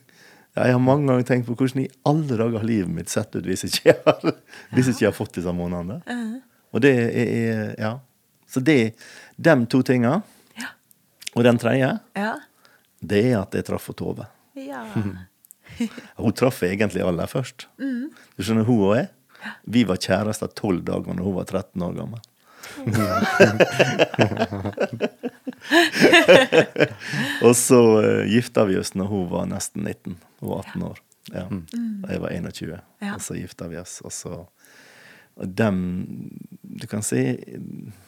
Ja, jeg har mange ganger tenkt på hvordan i alle dager har livet mitt sett ut hvis ikke jeg har, [LAUGHS] hvis ikke jeg har fått disse månedene. Og det er, Ja. Så det de to tinga. Ja. Og den tredje, Ja. det er at jeg traff Tove. ja. [LAUGHS] Hun traff egentlig aller først. Du skjønner, hun og jeg. Vi var kjærester tolv dager når hun var 13 år gammel. [LAUGHS] og så uh, gifta vi oss når hun var nesten 19. Hun var 18 år. Ja. Og jeg var 21. Ja. Og så gifta vi oss. Og så og dem Du kan si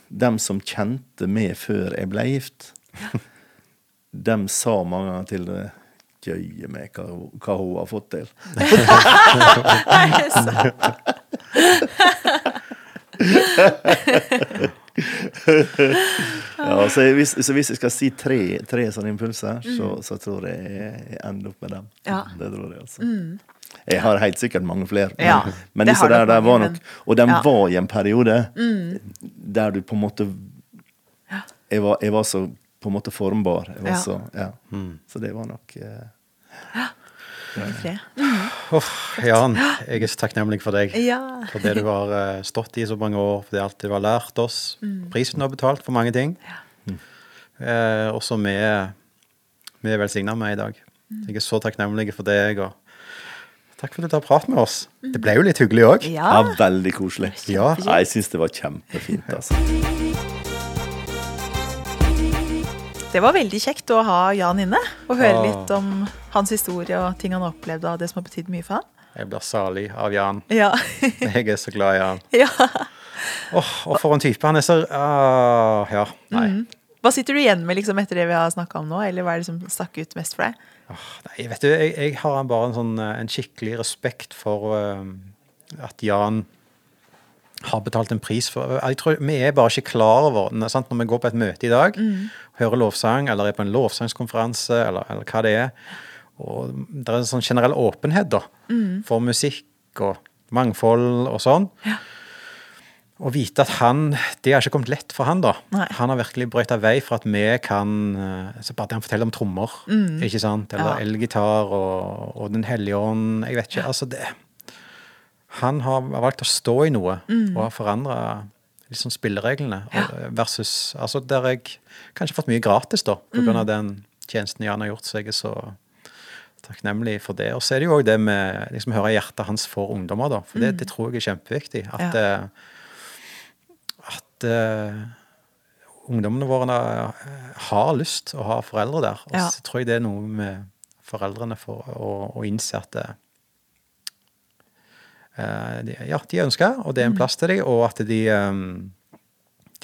Dem som kjente meg før jeg ble gift, dem sa mange ganger til det Jøye meg hva, hva hun har fått til. [LAUGHS] [LAUGHS] Ja, så, hvis, så hvis jeg skal si tre, tre sånne impulser, så, så tror jeg jeg ender opp med dem. Ja. Det tror jeg, altså. Jeg har helt sikkert mange flere, men, Ja, men disse der, der var nok Og de Ja. var i en periode der du på en måte jeg var, jeg var så på en måte formbar. Jeg var Ja. så, ja. så det var nok eh, I fred. Uff, Jan, jeg er så takknemlig for deg. Ja. For det du har eh, stått i så mange år, for det alt du har lært oss. Mm. Prisen du har betalt for mange ting. Eh, og som vi, vi er velsigna med i dag. Mm. Jeg er så takknemlig for deg. og Takk for at du tar prat med oss. Det ble jo litt hyggelig òg. Mm. Ja. ja, veldig koselig. Ja. Ja, jeg syns det var kjempefint, altså. Det var veldig kjekt å ha Jan inne og høre Ah. litt om hans historie og ting han har opplevd og det som har betydd mye for han. Jeg blir salig av Jan. Ja. [LAUGHS] Jeg er så glad i han. [LAUGHS] ja. Åh, og for en type. Han er så uh, Ja, nei. Mm. Hva sitter du igjen med liksom etter det vi har snakka om nå, eller hva er det som stakk ut mest for deg? Nei, vet du, jeg, jeg har bare en, sånn, eh, en skikkelig respekt for uh, at Jan har betalt en pris for Jeg tror Vi er bare ikke klar over sant? Når vi går på et møte i dag, hører lovsang, eller er på en lovsangskonferanse, eller, eller hva det er og Det er en sånn generell åpenhet da, for musikk og mangfold og sånn. Å vite at han Det har ikke kommet lett for han da. Nei. Han har virkelig brøyta vei for at vi kan eh, så Bare det han forteller om trommer, ikke sant? eller Ja. elgitar og, og Den hellige ånd Jeg vet ikke. altså det Han har valgt å stå i noe og har forandra liksom spillereglene. og- Versus altså der jeg kanskje har fått mye gratis da, på grunn av den tjenesten Jan har gjort. Så jeg er så takknemlig for det. Og så er det jo òg det med liksom høre hjertet hans for ungdommer, da. For det, det tror jeg er kjempeviktig. At, eh, at uh, ungdommene våre eh, har lyst å ha foreldre der. Og Ja. så tror jeg det er noe med foreldrene for å, å innse at det, de, ja, de ønsker, og det er en plass til dem, og at de, eh,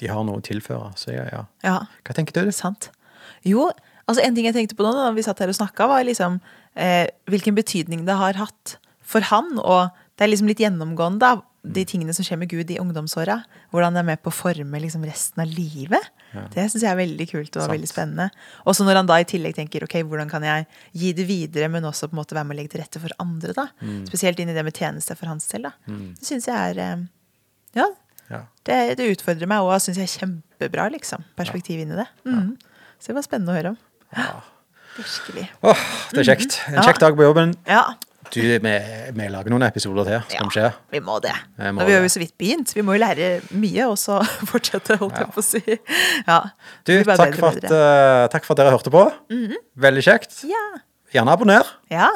de har noe å tilføre. Så ja, ja. Ja, Hva tenker du? sant. Jo, altså en ting jeg tenkte på nå da vi satt her og snakka, var liksom eh, hvilken betydning det har hatt for han. Og det er liksom litt gjennomgående, da, de tingene som skjer med Gud i ungdomsåra. Hvordan det er med på å forme liksom resten av livet. Det syns jeg er veldig kult og Sant. veldig spennende. Og så når han da i tillegg tenker ok, hvordan kan jeg gi det videre, men også på en måte være med å legge til rette for andre. da. Spesielt inn i det med tjeneste for hans del. da. Det syns jeg er eh, Ja, Ja. det, det utfordrer meg og syns jeg er kjempebra, liksom. Perspektiv inn i det. Mhm. Så det var spennende å høre om. [GASPS] Virkelig. Åh, det er kjekt. En Ja. kjekk dag på jobben. Ja, Du, vi, vi lager noen episoder til, skal vi Ja, vi må det. Vi må vi har jo så vidt begynt. Vi må jo lære mye, og så [LAUGHS] fortsette, holdt jeg på å si. Ja. Du, takk for, at, eh, takk for at dere hørte på. Veldig kjekt. Ja. Gjerne abonner, Ja.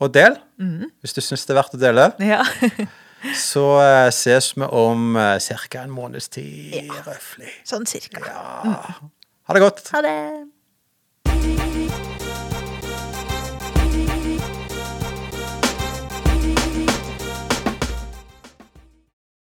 og del hvis du syns det er verdt å dele. ja. [LAUGHS] Så uh, ses vi om uh, ca. en måneds tid, røftlig. Sånn cirka. Ja. Ha det godt. Ha det.